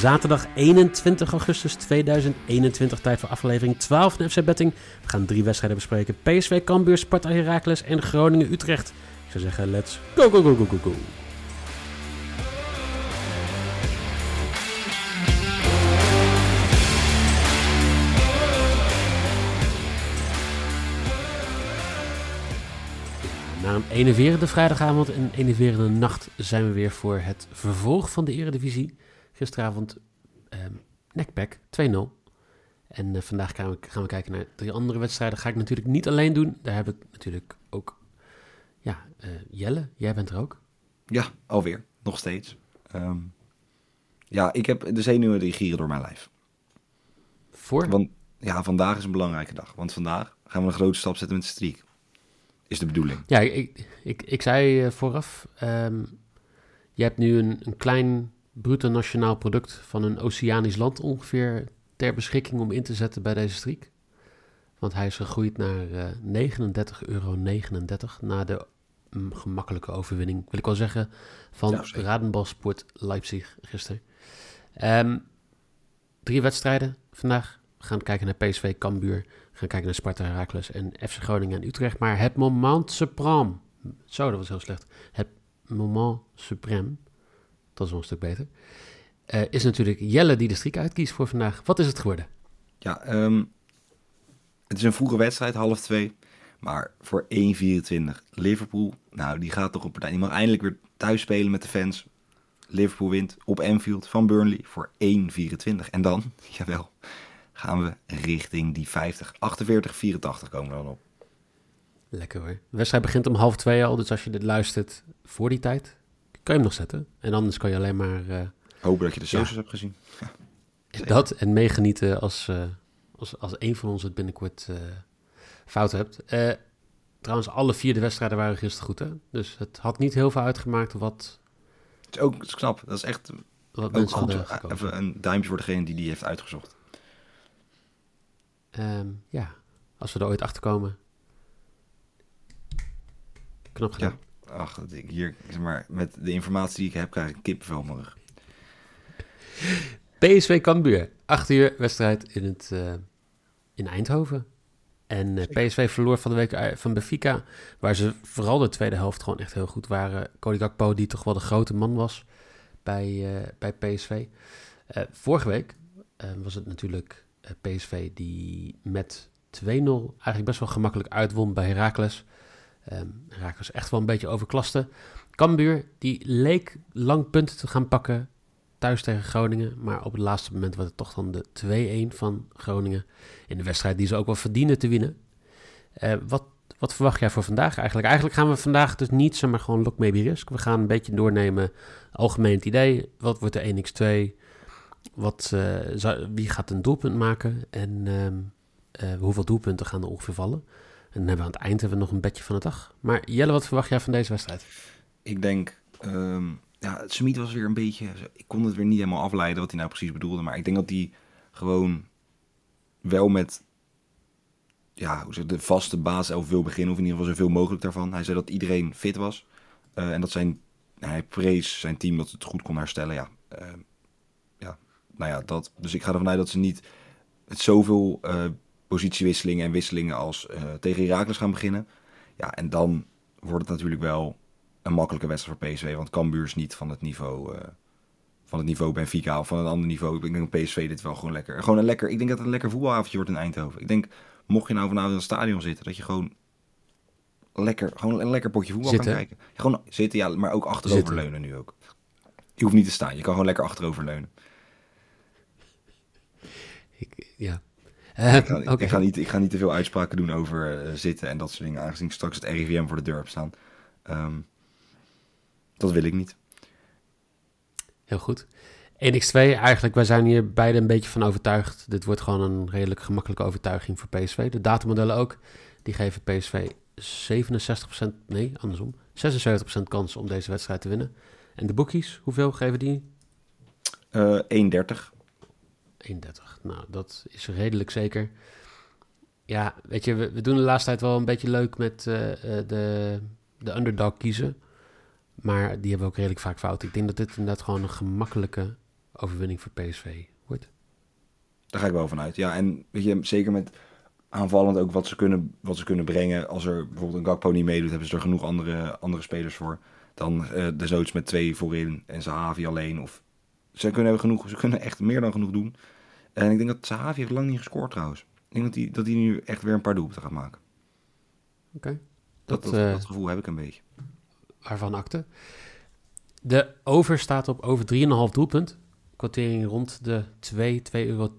Zaterdag 21 augustus 2021, tijd voor aflevering 12 van FC Betting. We gaan drie wedstrijden bespreken. PSV, Cambuur, Sparta, Heracles en Groningen, Utrecht. Ik zou zeggen, let's go, go, go, go, go, go. Na een enerverende vrijdagavond en een enerverende nacht zijn we weer voor het vervolg van de Eredivisie. Gisteravond um, nekpack 2-0. En uh, vandaag gaan we, gaan we kijken naar drie andere wedstrijden. Ga ik natuurlijk niet alleen doen. Daar heb ik natuurlijk ook ja, uh, Jelle. Jij bent er ook. Ja, alweer. Nog steeds. Um, ja, ik heb de zenuwen die gieren door mijn lijf. Voor? Want ja, vandaag is een belangrijke dag. Want vandaag gaan we een grote stap zetten met de streak. Is de bedoeling. Ja, ik, ik, ik zei uh, vooraf. Um, je hebt nu een, een klein bruto nationaal product van een oceanisch land ongeveer ter beschikking om in te zetten bij deze streak. Want hij is gegroeid naar uh, 39,39 euro na de mm, gemakkelijke overwinning, wil ik wel zeggen, van ja, Radenbal Sport Leipzig gisteren. Um, drie wedstrijden vandaag. We gaan kijken naar PSV, Cambuur, we gaan kijken naar Sparta, Heracles en FC Groningen en Utrecht. Maar het moment suprême, zo dat was heel slecht, het moment suprême dat is wel een stuk beter. Uh, is natuurlijk Jelle die de streak uitkiest voor vandaag. Wat is het geworden? Ja, um, het is een vroege wedstrijd, half twee. Maar voor 1-24 Liverpool, nou die gaat toch op partij. Die mag eindelijk weer thuis spelen met de fans. Liverpool wint op Anfield van Burnley voor 1-24. En dan, jawel, gaan we richting die 50. 48, 84 komen we dan op. Lekker hoor. De wedstrijd begint om half twee al, dus als je dit luistert voor die tijd, kan je hem nog zetten. En anders kan je alleen maar... Uh, Hopen dat je de socials ja. hebt gezien. dat en meegenieten als, uh, als, als een van ons het binnenkort uh, fout hebt. trouwens, alle vier de wedstrijden waren gisteren goed, hè? Dus het had niet heel veel uitgemaakt wat... Het is ook het is knap. Dat is echt... Wat mensen goed, gekozen. Even een duimpje voor degene die die heeft uitgezocht. Um, ja, als we er ooit achter komen. Knap gedaan. Ja. Ach, ik hier, zeg maar, met de informatie die ik heb, krijg ik kippenvel op mijn rug. PSV Cambuur, 8 uur wedstrijd in, het, uh, in Eindhoven. En uh, PSV verloor van de week van Benfica, waar ze vooral de tweede helft gewoon echt heel goed waren. Cody Gakpo, die toch wel de grote man was bij, uh, bij PSV. vorige week was het natuurlijk PSV die met 2-0 eigenlijk best wel gemakkelijk uitwon bij Heracles. Um, raken ze echt wel een beetje overklaste. Cambuur, die leek lang punten te gaan pakken thuis tegen Groningen. Maar op het laatste moment was het toch dan de 2-1 van Groningen. In de wedstrijd die ze ook wel verdienen te winnen. Uh, wat, wat verwacht jij voor vandaag eigenlijk? Eigenlijk gaan we vandaag dus niet zomaar gewoon look maybe risk. We gaan een beetje doornemen, algemeen idee. Wat wordt de 1x2? Wat, zou, wie gaat een doelpunt maken? En um, uh, hoeveel doelpunten gaan er ongeveer vallen? En dan hebben we aan het eind hebben we nog een bedje van de dag. Maar Jelle, wat verwacht jij van deze wedstrijd? Ik denk, um, ja, Smit was weer een beetje, ik kon het weer niet helemaal afleiden wat hij nou precies bedoelde. Maar ik denk dat hij gewoon wel met, ja, hoe zeg, de vaste basiself wil beginnen. Of in ieder geval zoveel mogelijk daarvan. Hij zei dat iedereen fit was. Uh, en dat zijn, hij prees zijn team dat het goed kon herstellen. Ja, uh, ja, nou ja, dat. Dus ik ga ervan uit dat ze niet het zoveel uh, positiewisselingen en wisselingen als uh, tegen Herakles gaan beginnen. Ja, en dan wordt het natuurlijk wel een makkelijke wedstrijd voor PSV. Want Cambuur is niet van het niveau, uh, van het niveau Benfica of van een ander niveau. Ik denk dat PSV dit wel gewoon lekker... Gewoon een lekker ik denk dat het een lekker voetbalavondje wordt in Eindhoven. Ik denk, mocht je nou vanavond in het stadion zitten, dat je gewoon lekker, gewoon een lekker potje voetbal zitten. kan kijken. Gewoon zitten, ja, maar ook achteroverleunen nu ook. Je hoeft niet te staan, je kan gewoon lekker achteroverleunen. Ik, ja, Uh, ik, ga, ik, ga, niet, ik ga niet te veel uitspraken doen over uh, zitten en dat soort dingen, aangezien straks het RIVM voor de deur heb staan. Um, dat wil ik niet. Heel goed. 1x2, eigenlijk, wij zijn hier beide een beetje van overtuigd. Dit wordt gewoon een redelijk gemakkelijke overtuiging voor PSV. De datamodellen ook, die geven PSV 67%, nee, andersom, 76% kans om deze wedstrijd te winnen. En de bookies, hoeveel geven die? Uh, 1,30. 1,30. Nou, dat is redelijk zeker. Ja, weet je, we, doen de laatste tijd wel een beetje leuk met uh, de, de underdog kiezen. Maar die hebben we ook redelijk vaak fout. Ik denk dat dit inderdaad gewoon een gemakkelijke overwinning voor PSV wordt. Daar ga ik wel vanuit. Ja, en weet je, zeker met aanvallend ook wat ze kunnen, wat ze kunnen brengen. Als er bijvoorbeeld een Gakpo niet meedoet, hebben ze er genoeg andere, andere spelers voor. Dan uh, desnoods met twee voorin en Zahavi alleen. Of ze kunnen, hebben genoeg, ze kunnen echt meer dan genoeg doen. En ik denk dat Zahavi heeft lang niet gescoord trouwens. Ik denk dat hij, dat nu echt weer een paar doelpunten gaat maken. Oké. Dat, dat, uh, dat, gevoel heb ik een beetje. Waarvan akte. De over staat op over 3,5 doelpunt. Quotering rond de 2, 2,10 euro.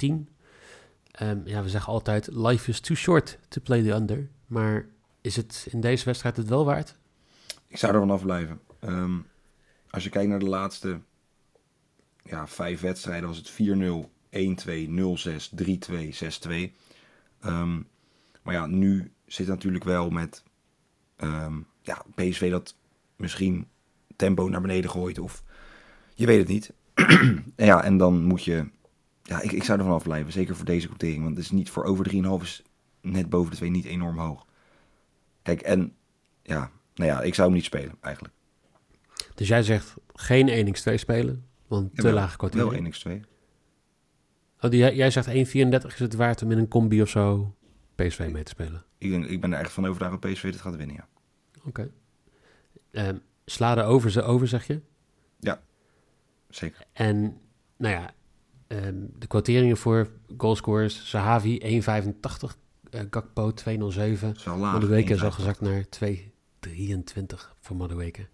Um, ja, we zeggen altijd, life is too short to play the under. Maar is het in deze wedstrijd het wel waard? Ik zou er vanaf blijven. Um, als je kijkt naar de laatste ja, vijf wedstrijden, was het 4-0, 1-2, 0-6, 3-2, 6-2. Um, maar ja, nu zit het natuurlijk wel met um, ja, PSV dat misschien tempo naar beneden gooit. Of je weet het niet. ja, en dan moet je ja, ik, ik zou er vanaf blijven. Zeker voor deze quotering. Want het is niet voor over 3,5 is net boven de 2 niet enorm hoog. Kijk, en ja, nou ja, ik zou hem niet spelen eigenlijk. Dus jij zegt geen 1 x2 spelen, want ja, te lage quotering. Wel 1 x2. Oh, die, jij zegt 1,34 is het waard om in een combi of zo PSV mee te spelen? Ik, denk, ik ben er echt van overtuigd dat PSV dit gaat winnen, ja. Oké. Okay. Um, sla de over ze over, zeg je? Ja, zeker. En nou ja, Um, de quoteringen voor goalscorers, Sahavi 1,85, uh, Gakpo 2,07. Madueke is al gezakt naar 2,23 voor Madueke.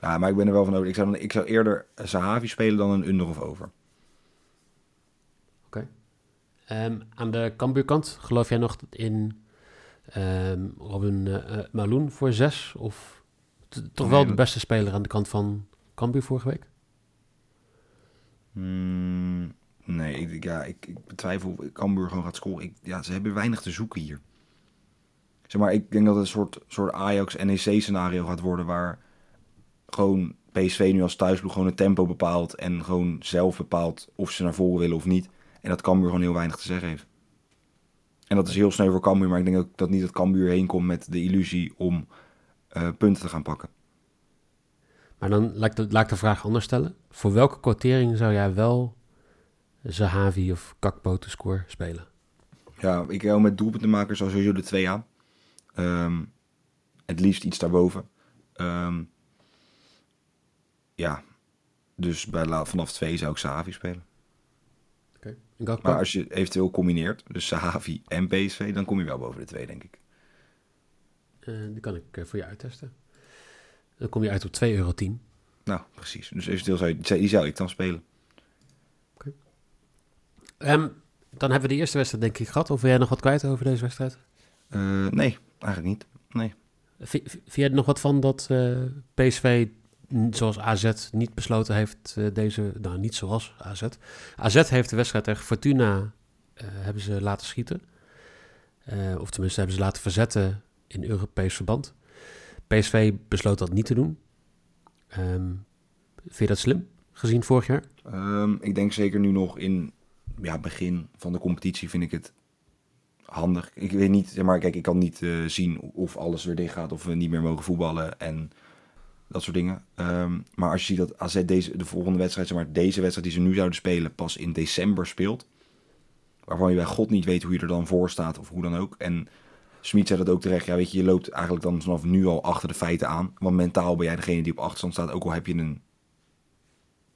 Ja, maar ik ben er wel van over. Ik zou, ik zou eerder Sahavi spelen dan een under of over. Um, aan de Cambuur-kant, geloof jij nog in um, Robin uh, Maloen voor 6? Of toch wel de beste speler aan de kant van Cambuur vorige week? Hmm, nee, ik, ja, ik, ik betwijfel of Cambuur gewoon gaat scoren. Ik, ja, ze hebben weinig te zoeken hier. Zeg maar, ik denk dat het een soort, soort Ajax-NEC-scenario gaat worden... waar gewoon PSV nu als thuisploeg gewoon het tempo bepaalt... en gewoon zelf bepaalt of ze naar voren willen of niet. En dat Cambuur gewoon heel weinig te zeggen heeft. En dat is heel snel voor Cambuur, maar ik denk ook dat niet dat Cambuur heen komt met de illusie om uh, punten te gaan pakken. Maar dan laat ik, de, laat ik de vraag anders stellen. Voor welke quotering zou jij wel Zahavi of Kakpo te score spelen? Ja, ik wil met doelpuntenmakers sowieso de 2 aan. Um, het liefst iets daarboven. Um, ja, dus bij, vanaf 2 zou ik Sahavi spelen. Maar als je eventueel combineert, dus Sahavi en PSV, dan kom je wel boven de 2, denk ik. Uh, die kan ik uh, voor je uittesten. Dan kom je uit op 2,10 euro. Nou, precies. Dus eventueel zou je, die zou ik dan spelen. Oké. Okay. Um, dan hebben we de eerste wedstrijd denk ik gehad. Of wil jij nog wat kwijt over deze wedstrijd? Uh, nee, eigenlijk niet. Nee. Vind je er nog wat van dat PSV, zoals AZ, niet besloten heeft uh, deze... Nou, niet zoals AZ. AZ heeft de wedstrijd tegen Fortuna hebben ze laten schieten. of tenminste hebben ze laten verzetten in Europees verband. PSV besloot dat niet te doen. Um, vind je dat slim, gezien vorig jaar? Um, ik denk zeker nu nog in ja, begin van de competitie vind ik het handig. Ik weet niet, maar, kijk, ik kan niet zien of alles weer dicht gaat of we niet meer mogen voetballen en dat soort dingen. Um, maar als je ziet dat AZ deze, de volgende wedstrijd, zeg maar, deze wedstrijd die ze nu zouden spelen, pas in december speelt. Waarvan je bij God niet weet hoe je er dan voor staat of hoe dan ook. En Smit zei dat ook terecht. Ja, weet je, je loopt eigenlijk dan vanaf nu al achter de feiten aan. Want mentaal ben jij degene die op achterstand staat. Ook al heb je een,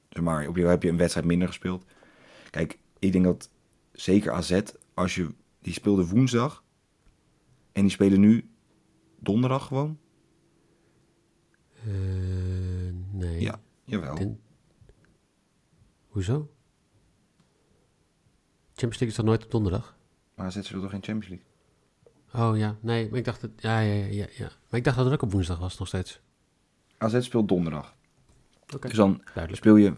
zeg maar, op je heb je een wedstrijd minder gespeeld. Kijk, ik denk dat zeker AZ, als je, die speelde woensdag. En die spelen nu donderdag gewoon. Uh, nee. Ja, jawel. Hoezo? Champions League is toch nooit op donderdag? Maar AZ speelt toch geen Champions League? Oh ja, nee, maar ik dacht dat, ja, ja, ja, ja. Maar ik dacht dat het ook op woensdag was nog steeds. AZ speelt donderdag. Oké, Dus dan duidelijk. speel je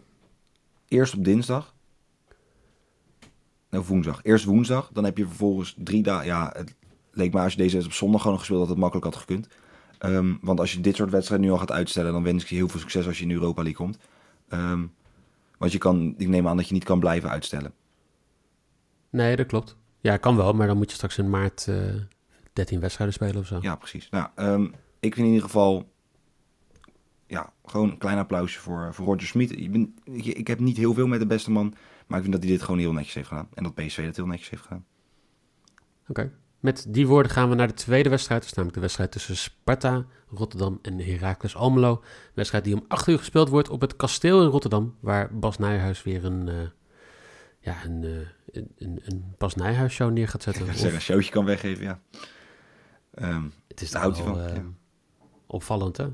eerst op dinsdag. Nou, woensdag. Eerst woensdag. Dan heb je vervolgens drie dagen. Ja, het leek me als je deze op zondag gewoon had gespeeld dat het makkelijk had gekund. Ehm, want als je dit soort wedstrijden nu al gaat uitstellen, dan wens ik je heel veel succes als je in de Europa League komt. Ehm, want je kan, ik neem aan dat je niet kan blijven uitstellen. Nee, dat klopt. Ja, kan wel, maar dan moet je straks in maart eh 13 wedstrijden spelen of zo. Ja, precies. Nou, ehm, ik vind in ieder geval. Ja, gewoon een klein applausje voor, voor Roger Smit. Ik, ben, ik, ik heb niet heel veel met de beste man. Maar ik vind dat hij dit gewoon heel netjes heeft gedaan. En dat PSV dat heel netjes heeft gedaan. Oké. Met die woorden gaan we naar de tweede wedstrijd. Dat is namelijk de wedstrijd tussen Sparta, Rotterdam en Heracles Almelo. Een wedstrijd die om 8 uur gespeeld wordt op het kasteel in Rotterdam. Waar Bas Nijhuis weer een, eh, ja, een, eh, een, een, een Bas Nijhuis show neer gaat zetten. Of- een showtje kan weggeven, ja. Ehm, het is daar houdt hij van, eh, ja. opvallend, hè?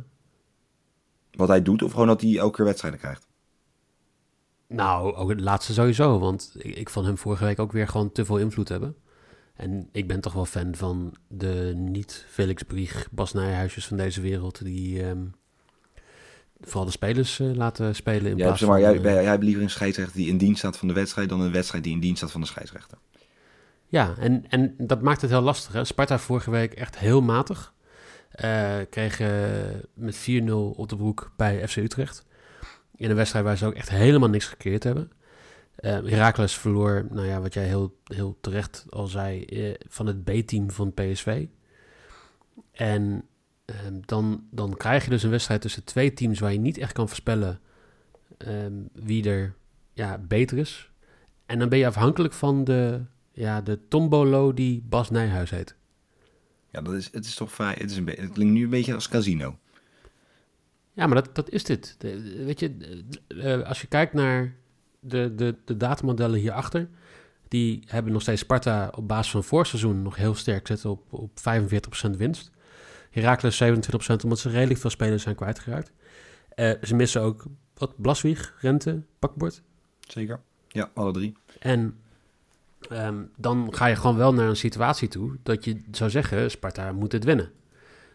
wat hij doet, of gewoon dat hij elke keer wedstrijden krijgt. Nou, ook het laatste sowieso. Want ik, ik vond hem vorige week ook weer gewoon te veel invloed hebben. En ik ben toch wel fan van de niet-Felix Brieg, Bas Nijhuisjes van deze wereld. Die ehm, vooral de spelers eh, laten spelen in Ja, plaats zeg maar, van... jij, eh, jij, jij hebt liever een scheidsrechter die in dienst staat van de wedstrijd... dan een wedstrijd die in dienst staat van de scheidsrechter. Ja, en, en dat maakt het heel lastig. Hè? Sparta vorige week echt heel matig. Eh kreeg eh, met 4-0 op de broek bij FC Utrecht. In een wedstrijd waar ze ook echt helemaal niks gekeerd hebben. Eh Heracles verloor, nou ja, wat jij heel, heel terecht al zei, eh, van het B-team van PSV. En ehm, dan, dan krijg je dus een wedstrijd tussen twee teams waar je niet echt kan voorspellen ehm, wie er ja, beter is. En dan ben je afhankelijk van de, ja, de tombolo die Bas Nijhuis heet. Ja, dat is, het is toch vrij... Het, is een het klinkt nu een beetje als casino. Ja, maar dat, dat is dit. De- weet je, eh, als je kijkt naar de, de, de datamodellen hierachter, die hebben nog steeds Sparta op basis van voorseizoen nog heel sterk zitten op, op 45% winst. Heracles 27% omdat ze redelijk veel spelers zijn kwijtgeraakt. Eh, ze missen ook wat Blaswieg, Rente, Pakbord. Zeker. Ja, alle drie. En ehm, dan ga je gewoon wel naar een situatie toe dat je zou zeggen, Sparta moet dit winnen.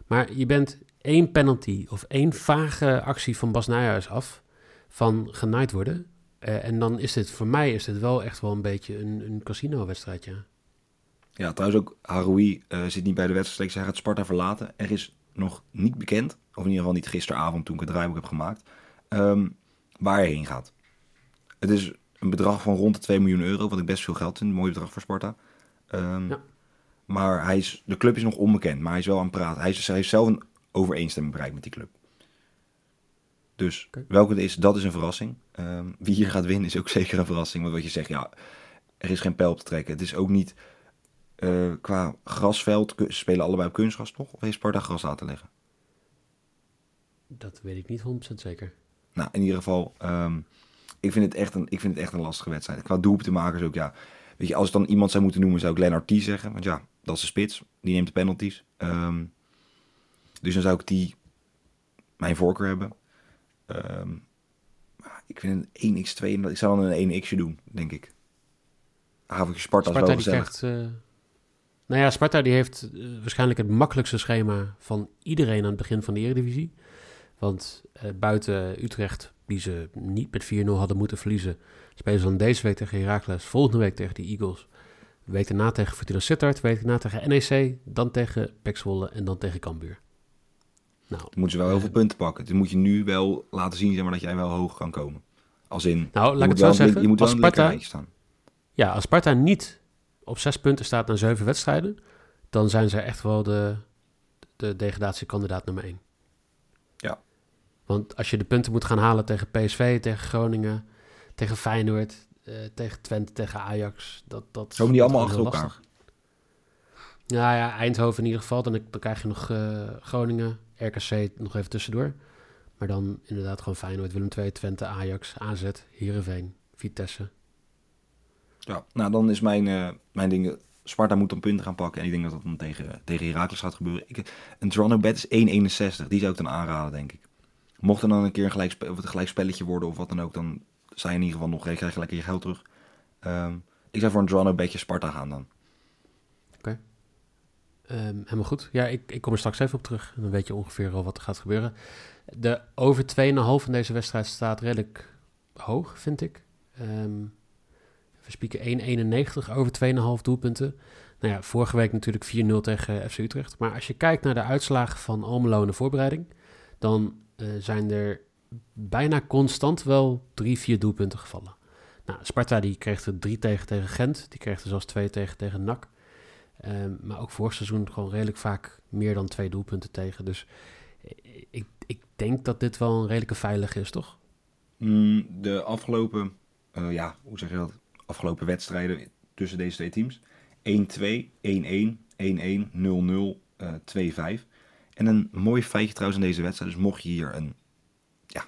Maar je bent één penalty of één vage actie van Bas Nijhuis af van genaaid worden. Eh, en dan is dit, voor mij is dit wel echt wel een beetje een, een casino-wedstrijd, ja. Ja, trouwens ook, Haroui eh, zit niet bij de wedstrijd. Hij gaat Sparta verlaten. Er is nog niet bekend, of in ieder geval niet gisteravond toen ik het draaiboek heb gemaakt, ehm, waar hij heen gaat. Het is een bedrag van rond de 2 miljoen euro, wat ik best veel geld vind. Een mooi bedrag voor Sparta. Ehm, Ja. Maar hij is, de club is nog onbekend, maar hij is wel aan het praten. Hij, is, hij heeft zelf een overeenstemming bereikt met die club. Dus welke het is, dat is een verrassing. Ehm, wie hier gaat winnen is ook zeker een verrassing. Want wat je zegt, ja, er is geen pijl op te trekken. Het is ook niet eh, qua grasveld. Ze spelen allebei op kunstgras, toch? Of heeft Sparta gras laten leggen? Dat weet ik niet 100% zeker. Nou, in ieder geval, ehm, ik, vind het echt een, ik vind het echt een lastige wedstrijd. Qua doelpuntenmakers ook, ja. Weet je, als ik dan iemand zou moeten noemen, zou ik Lennart T zeggen. Want ja, dat is de spits. Die neemt de penalties. Ehm, dus dan zou ik die mijn voorkeur hebben. Ehm, ik vind een 1x2, en ik zou dan een 1x'je doen, denk ik. Avondje Sparta, is Sparta wel die gezellig. krijgt... eh, nou ja, Sparta die heeft eh, waarschijnlijk het makkelijkste schema van iedereen aan het begin van de Eredivisie. Want eh, buiten Utrecht, die ze niet met 4-0 hadden moeten verliezen, spelen ze dan deze week tegen Heracles, volgende week tegen de Eagles, week daarna tegen Fortuna Sittard, week daarna tegen NEC, dan tegen PEC Zwolle en dan tegen Cambuur. Nou, Dan moeten ze wel heel eh, veel punten pakken. Dus moet je nu wel laten zien zeg maar, dat jij wel hoog kan komen. Als in, Nou, laat ik het wel zo zeggen. je moet wel Als Sparta, staan. Ja, als Sparta niet op zes punten staat na zeven wedstrijden, dan zijn zij echt wel de, de degradatiekandidaat nummer één. Ja. Want als je de punten moet gaan halen tegen PSV, tegen Groningen, tegen Feyenoord, eh, tegen Twente, tegen Ajax, dat dat Komen die allemaal achter heel elkaar? lastig. Ja, ja, Eindhoven in ieder geval. Dan, dan krijg je nog eh, Groningen, RKC nog even tussendoor. Maar dan inderdaad gewoon Feyenoord, Willem II, Twente, Ajax, AZ, Heerenveen, Vitesse. Ja, nou dan is mijn, eh, mijn ding... Sparta moet dan punten gaan pakken. En ik denk dat dat dan tegen, tegen Heracles gaat gebeuren. Ik, een Toronto bet is 1,61. Die zou ik dan aanraden, denk ik. Mocht er dan een keer een het een gelijkspelletje worden of wat dan ook... dan zijn in ieder geval nog... krijg je lekker je geld terug. Ehm, ik zou voor een draw bedje Sparta gaan dan. Ehm, helemaal goed. Ja, ik, ik kom er straks even op terug. Dan weet je ongeveer al wat er gaat gebeuren. De over 2,5 van deze wedstrijd staat redelijk hoog, vind ik. Ehm, we spieken 1,91 over 2,5 doelpunten. Nou ja, vorige week natuurlijk 4-0 tegen FC Utrecht. Maar als je kijkt naar de uitslagen van Almelo in de voorbereiding... dan eh, zijn er bijna constant wel 3-4 doelpunten gevallen. Nou, Sparta die kreeg er 3 tegen tegen Gent. Die kreeg er zelfs 2 tegen tegen NAC. Um, maar ook vorig seizoen gewoon redelijk vaak meer dan twee doelpunten tegen. Dus ik, ik denk dat dit wel een redelijke veilige is, toch? Mm, de afgelopen, uh, ja, hoe zeg je dat? Afgelopen wedstrijden tussen deze twee teams. 1-2, 1-1, 1-1, 0-0, uh, 2-5. En een mooi feitje trouwens in deze wedstrijd. Dus mocht je hier een, ja,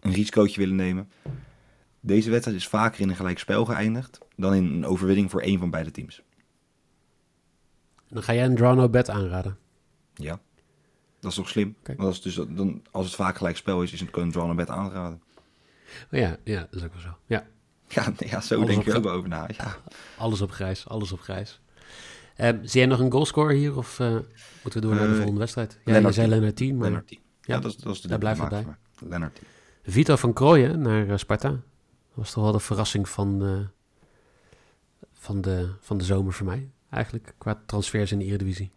een risicootje willen nemen. Deze wedstrijd is vaker in een gelijkspel geëindigd dan in een overwinning voor één van beide teams. Dan ga jij een draw no bet aanraden. Ja, dat is toch slim? Want als, dus, dan, als het vaak gelijk spel is, is het een draw no bet aanraden. Oh ja, ja, dat is ook wel zo. Ja, ja, ja zo alles denk ik ook over na. Ja. Alles op grijs, alles op grijs. Uh, zie jij nog een goalscore hier of uh, moeten we door naar de uh, volgende wedstrijd? Ja, je zei Lennart 10, maar... Lennart 10. Ja, ja, dat is, dat is de daar blijft het bij. Lennart 10. Vito van Krooijen naar Sparta. Dat was toch wel de verrassing van, van, de, van de zomer voor mij eigenlijk, qua transfers in de Eredivisie.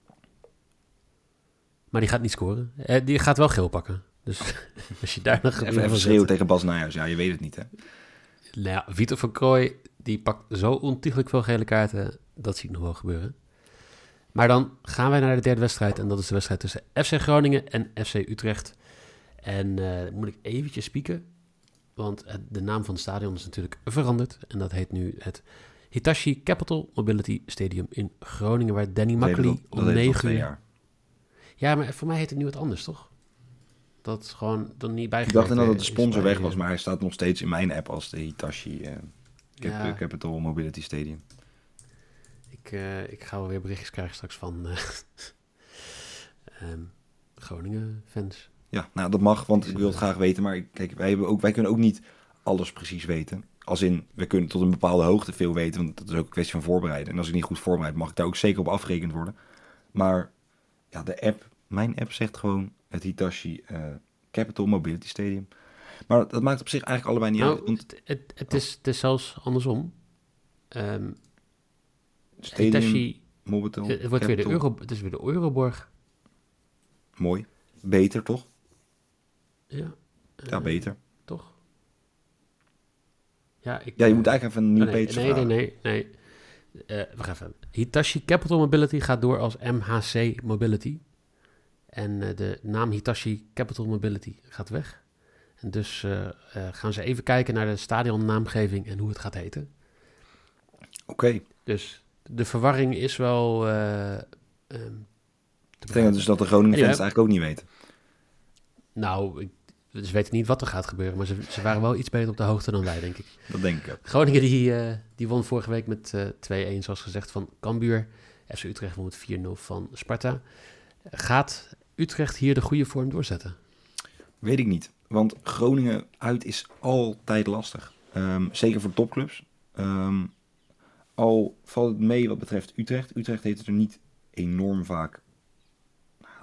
Maar die gaat niet scoren. Eh, die gaat wel geel pakken. Dus als je daar nog even, even schreeuwen tegen Bas Nijhuis. Ja, je weet het niet, hè? Nou ja, Vitor van Krooi, die pakt zo ontiegelijk veel gele kaarten. Dat zie ik nog wel gebeuren. Maar dan gaan wij naar de derde wedstrijd. En dat is de wedstrijd tussen FC Groningen en FC Utrecht. En uh, moet ik eventjes spieken. Want de naam van het stadion is natuurlijk veranderd. En dat heet nu het Hitachi Capital Mobility Stadium in Groningen, waar Danny Makkely om 9 uur... Ja, maar voor mij heet het nu wat anders, toch? Dat is gewoon dan niet bij. Ik dacht dat het de sponsor weg was, maar hij staat nog steeds in mijn app als de Hitachi uh, ja. Capital Mobility Stadium. Ik, uh, ik ga wel weer berichtjes krijgen straks van uh, um, Groningen fans. Ja, nou dat mag, want ik wil het graag weten. Maar kijk, wij, hebben ook, wij kunnen ook niet alles precies weten. Als in, we kunnen tot een bepaalde hoogte veel weten, want dat is ook een kwestie van voorbereiden. En als ik niet goed voorbereid, mag ik daar ook zeker op afgerekend worden. Maar ja, de app, mijn app zegt gewoon het Hitachi uh, Capital Mobility Stadium. Maar dat maakt op zich eigenlijk allebei niet nou, uit. Want... Het, het, het, is, het is zelfs andersom. Um, Stadium, Hitachi, Mobitel, het, wordt weer de Euro, het is weer de Euroborg. Mooi. Beter, toch? Ja. Ja, beter. Ja, ik, ja, je moet eigenlijk even een nieuw oh, nee, page nee, nee, nee, nee, nee. Uh, wacht even. Hitachi Capital Mobility gaat door als MHC Mobility. En uh, de naam Hitachi Capital Mobility gaat weg. En dus uh, uh, gaan ze even kijken naar de stadionnaamgeving en hoe het gaat heten. Oké. Okay. Dus de verwarring is wel... Um, ik denk dus dat de Groningen fans eigenlijk ook niet weten. Nou, ik ze weten niet wat er gaat gebeuren, maar ze, ze, waren wel iets beter op de hoogte dan wij, denk ik. Dat denk ik ook. Groningen die, uh, die won vorige week met uh, 2-1, zoals gezegd, van Cambuur. FC Utrecht won met 4-0 van Sparta. Gaat Utrecht hier de goede vorm doorzetten? Weet ik niet, want Groningen uit is altijd lastig. Um, zeker voor topclubs. Um, al valt het mee wat betreft Utrecht. Utrecht heeft het er niet enorm vaak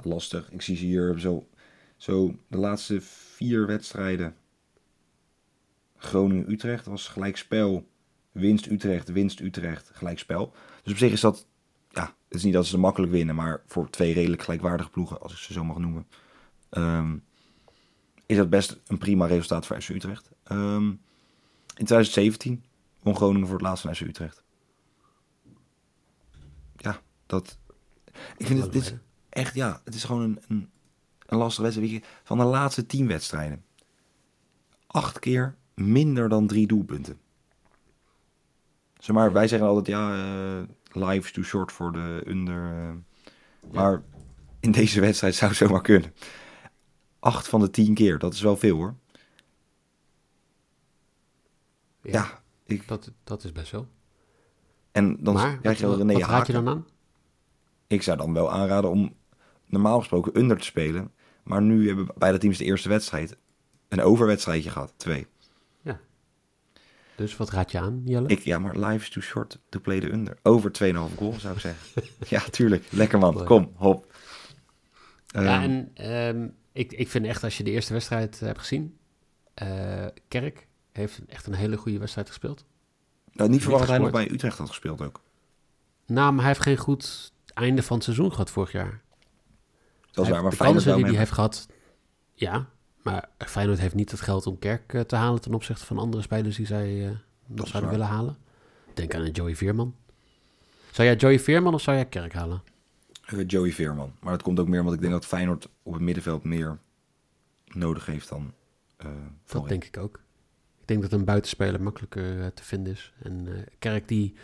lastig. Ik zie ze hier zo zo, de laatste vier wedstrijden. Groningen-Utrecht was gelijkspel. Winst Utrecht, winst Utrecht, gelijkspel. Dus op zich is dat, ja, het is niet dat ze makkelijk winnen, maar voor twee redelijk gelijkwaardige ploegen, als ik ze zo mag noemen, um, is dat best een prima resultaat voor FC Utrecht. Um, in 2017 won Groningen voor het laatst van FC Utrecht. Ja, dat. Ik vind het dit is echt, ja, het is gewoon een, een een wedstrijd. Van de laatste tien wedstrijden. Acht keer minder dan drie doelpunten. Zeg maar, wij zeggen altijd, ja, uh, live is too short voor de under. Uh, maar in deze wedstrijd zou het zomaar kunnen. Acht van de tien keer, dat is wel veel hoor. Ja, ja ik... dat, dat is best wel. En dan maar, krijg je René Wat raad je dan aan? Ik zou dan wel aanraden om normaal gesproken under te spelen. Maar nu hebben beide teams de eerste wedstrijd een overwedstrijdje gehad. Twee. Ja. Dus wat raad je aan, Jelle? Ik, ja, maar life is too short to play the under. Over 2,5 goal, zou ik zeggen. ja, tuurlijk. Lekker man. Mooi. Kom, hop. ja, Ehm, en ehm, ik, ik vind echt, als je de eerste wedstrijd eh, hebt gezien... eh, Kerk heeft echt een hele goede wedstrijd gespeeld. nou, niet verwacht dat hij nog bij Utrecht had gespeeld ook. Nou, maar hij heeft geen goed einde van het seizoen gehad vorig jaar. Dat is waar, maar de kansen die hij heeft gehad, ja. Maar Feyenoord heeft niet het geld om Kerk eh, te halen ten opzichte van andere spelers die zij eh, nog zouden willen halen. Denk aan een Joey Veerman. Zou jij Joey Veerman of zou jij Kerk halen? Eh, Joey Veerman. Maar dat komt ook meer omdat ik denk dat Feyenoord op het middenveld meer nodig heeft dan uh, Dat denk ik ook. Ik denk dat een buitenspeler makkelijker te vinden is. En Kerk die,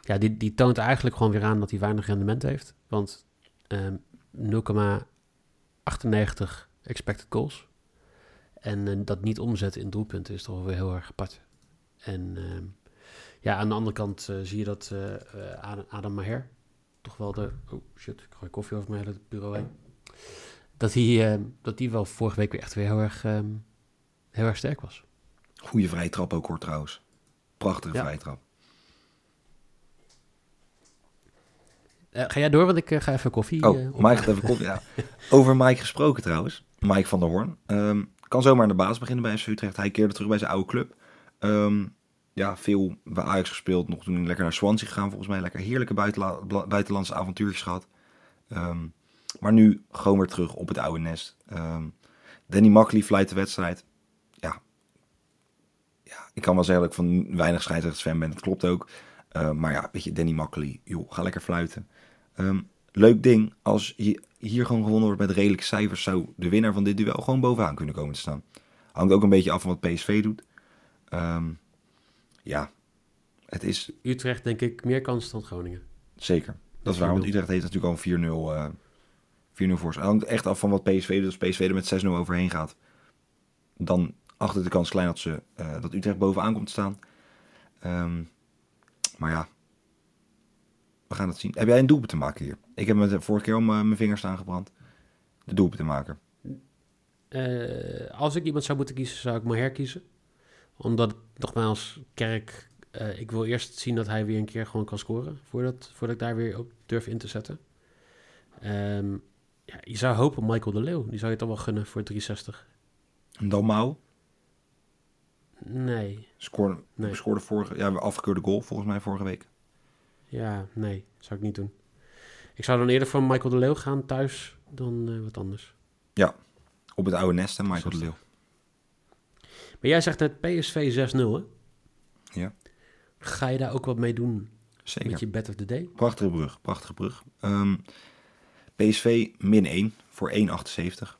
ja, die, die toont eigenlijk gewoon weer aan dat hij weinig rendement heeft. Want ehm, 0,1 98 expected goals. En eh, dat niet omzetten in doelpunten is toch wel weer heel erg apart. En ehm, ja, aan de andere kant eh, zie je dat eh, Adam Maher toch wel de... Oh shit, ik gooi koffie over mijn hele bureau heen. Dat hij, ehm, dat die wel vorige week weer echt weer heel erg, ehm, heel erg sterk was. Goede vrijtrap ook hoor trouwens. Prachtige vrijtrap. Eh, ga jij door, want ik eh, ga even koffie. Oh, Mike gaat even koffie. Ja. Over Mike gesproken trouwens. Mike van der Hoorn. Ehm, kan zomaar aan de baas beginnen bij FC Utrecht. Hij keerde terug bij zijn oude club. Ehm, ja, veel bij Ajax gespeeld. Nog toen lekker naar Swansea gegaan volgens mij. Lekker heerlijke buitenla- buitenlandse avontuurtjes gehad. Ehm, maar nu gewoon weer terug op het oude nest. Danny Makkely fluit de wedstrijd. Ja. ja, ik kan wel zeggen dat ik van weinig scheidsrechtersfan ben. Dat klopt ook. Maar ja, weet je, Danny Makkely, joh, ga lekker fluiten. Ehm, leuk ding, als je hier gewoon gewonnen wordt met redelijke cijfers, zou de winnaar van dit duel gewoon bovenaan kunnen komen te staan. Hangt ook een beetje af van wat PSV doet. Ehm, ja, het is Utrecht denk ik meer kans dan Groningen. zeker. Dat is waar, want Utrecht heeft natuurlijk al een 4-0 eh 4-0 voor. Het hangt echt af van wat PSV doet. Als PSV er met 6-0 overheen gaat, dan achter de kans klein dat, ze, eh, dat Utrecht bovenaan komt te staan. Ehm, maar ja, gaan het zien. Heb jij een doelpunt te maken hier? Ik heb me de vorige keer al mijn mijn vingers aangebrand. De doelpunt te maken. Eh, als ik iemand zou moeten kiezen, zou ik Maher kiezen. Omdat, nogmaals, Kerk... eh, ik wil eerst zien dat hij weer een keer gewoon kan scoren... voordat, voordat ik daar weer op durf in te zetten. Ehm, ja, je zou hopen Michael de Leeuw. Die zou je toch wel gunnen voor 360. En Dalmau Nee, scoorde, Nee. scoorde vorige, ja, afgekeurde goal volgens mij vorige week. Ja, nee. Zou ik niet doen. Ik zou dan eerder voor Michael de Leeuw gaan thuis dan eh, wat anders. Op het oude nest, hè, Michael de Leeuw. Maar jij zegt net PSV 6-0, hè? Ja. Ga je daar ook wat mee doen Zeker. met je bed of the day? Prachtige brug, prachtige brug. Ehm, PSV min 1 voor 1,78.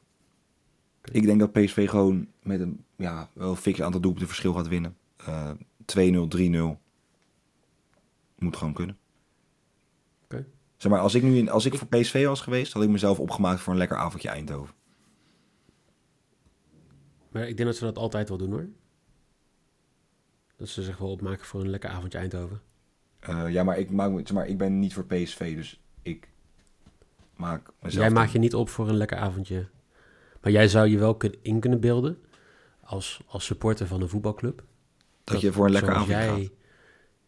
Ik denk dat PSV gewoon met een ja, wel fix aantal doelpunten verschil gaat winnen. Eh 2-0, 3-0. Moet gewoon kunnen. Oké. Zeg maar, als ik nu in, als ik voor PSV was geweest, had ik mezelf opgemaakt voor een lekker avondje Eindhoven. Maar ik denk dat ze dat altijd wel doen, hoor. Dat ze zich wel opmaken voor een lekker avondje Eindhoven. Eh, ja, maar ik, maak, me- zeg maar ik ben niet voor PSV, dus ik maak mezelf... jij maakt je niet op voor een lekker avondje. Maar jij zou je wel in kunnen beelden... als, als supporter van een voetbalclub... dat, je voor een lekker avondje jij... gaat.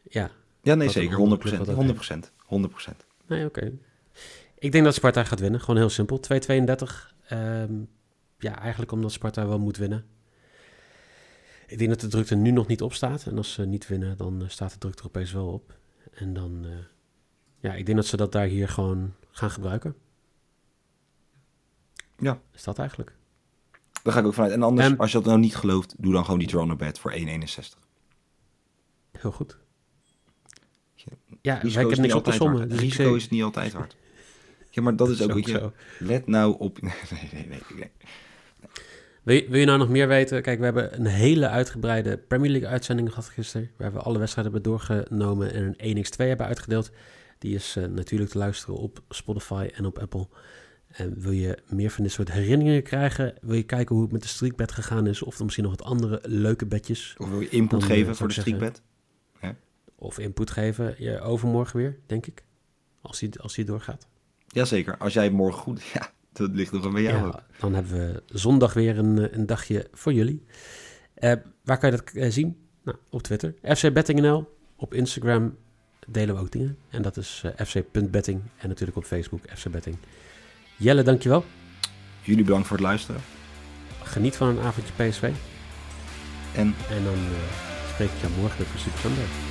Ja, Ja, nee, dat zeker. andere 100%. club 100%. dat 100%. nee, oké. Ik denk dat Sparta gaat winnen. Gewoon heel simpel. 2-32. Ehm, ja, eigenlijk omdat Sparta wel moet winnen. Ik denk dat de druk er nu nog niet op staat. En als ze niet winnen, dan eh, staat de druk er opeens wel op. En dan... eh, ja, ik denk dat ze dat daar hier gewoon gaan gebruiken. Ja. Is dat eigenlijk? Daar ga ik ook vanuit. En anders, En- als je dat nou niet gelooft, doe dan gewoon die Toronto bet voor 1,61. Heel goed. Ja, wij Risico is kunnen niet niks op te sommen. Dus Risico ik, is niet altijd hard. Ja, maar dat is ook, je, zo. let nou op... Nee, nee, nee. nee. Wil je, wil je nou nog meer weten? Kijk, we hebben een hele uitgebreide Premier League uitzending gehad gisteren. Waar we alle wedstrijden hebben doorgenomen en een 1x2 hebben uitgedeeld. Die is eh, natuurlijk te luisteren op Spotify en op Apple. En wil je meer van dit soort herinneringen krijgen? Wil je kijken hoe het met de streakbed gegaan is? Of er misschien nog wat andere leuke bedjes? Of wil je input Dan, eh, geven voor ik de streakbed? Of input geven? Ja, overmorgen weer, denk ik. Als die, als die doorgaat. Jazeker. Als jij morgen goed... Ja, dat ligt nog wel bij jou ook. Dan hebben we zondag weer een, eh, een dagje voor jullie. Eh, waar kan je dat eh, zien? Nou, op Twitter. FC BettingNL. Op Instagram delen we ook dingen. En dat is uh, fc.betting. En natuurlijk op Facebook FC Betting. Jelle, dankjewel. Jullie bedankt voor het luisteren. Geniet van een avondje PSV. En, en dan spreek ik jou morgen weer voor Super Sunday.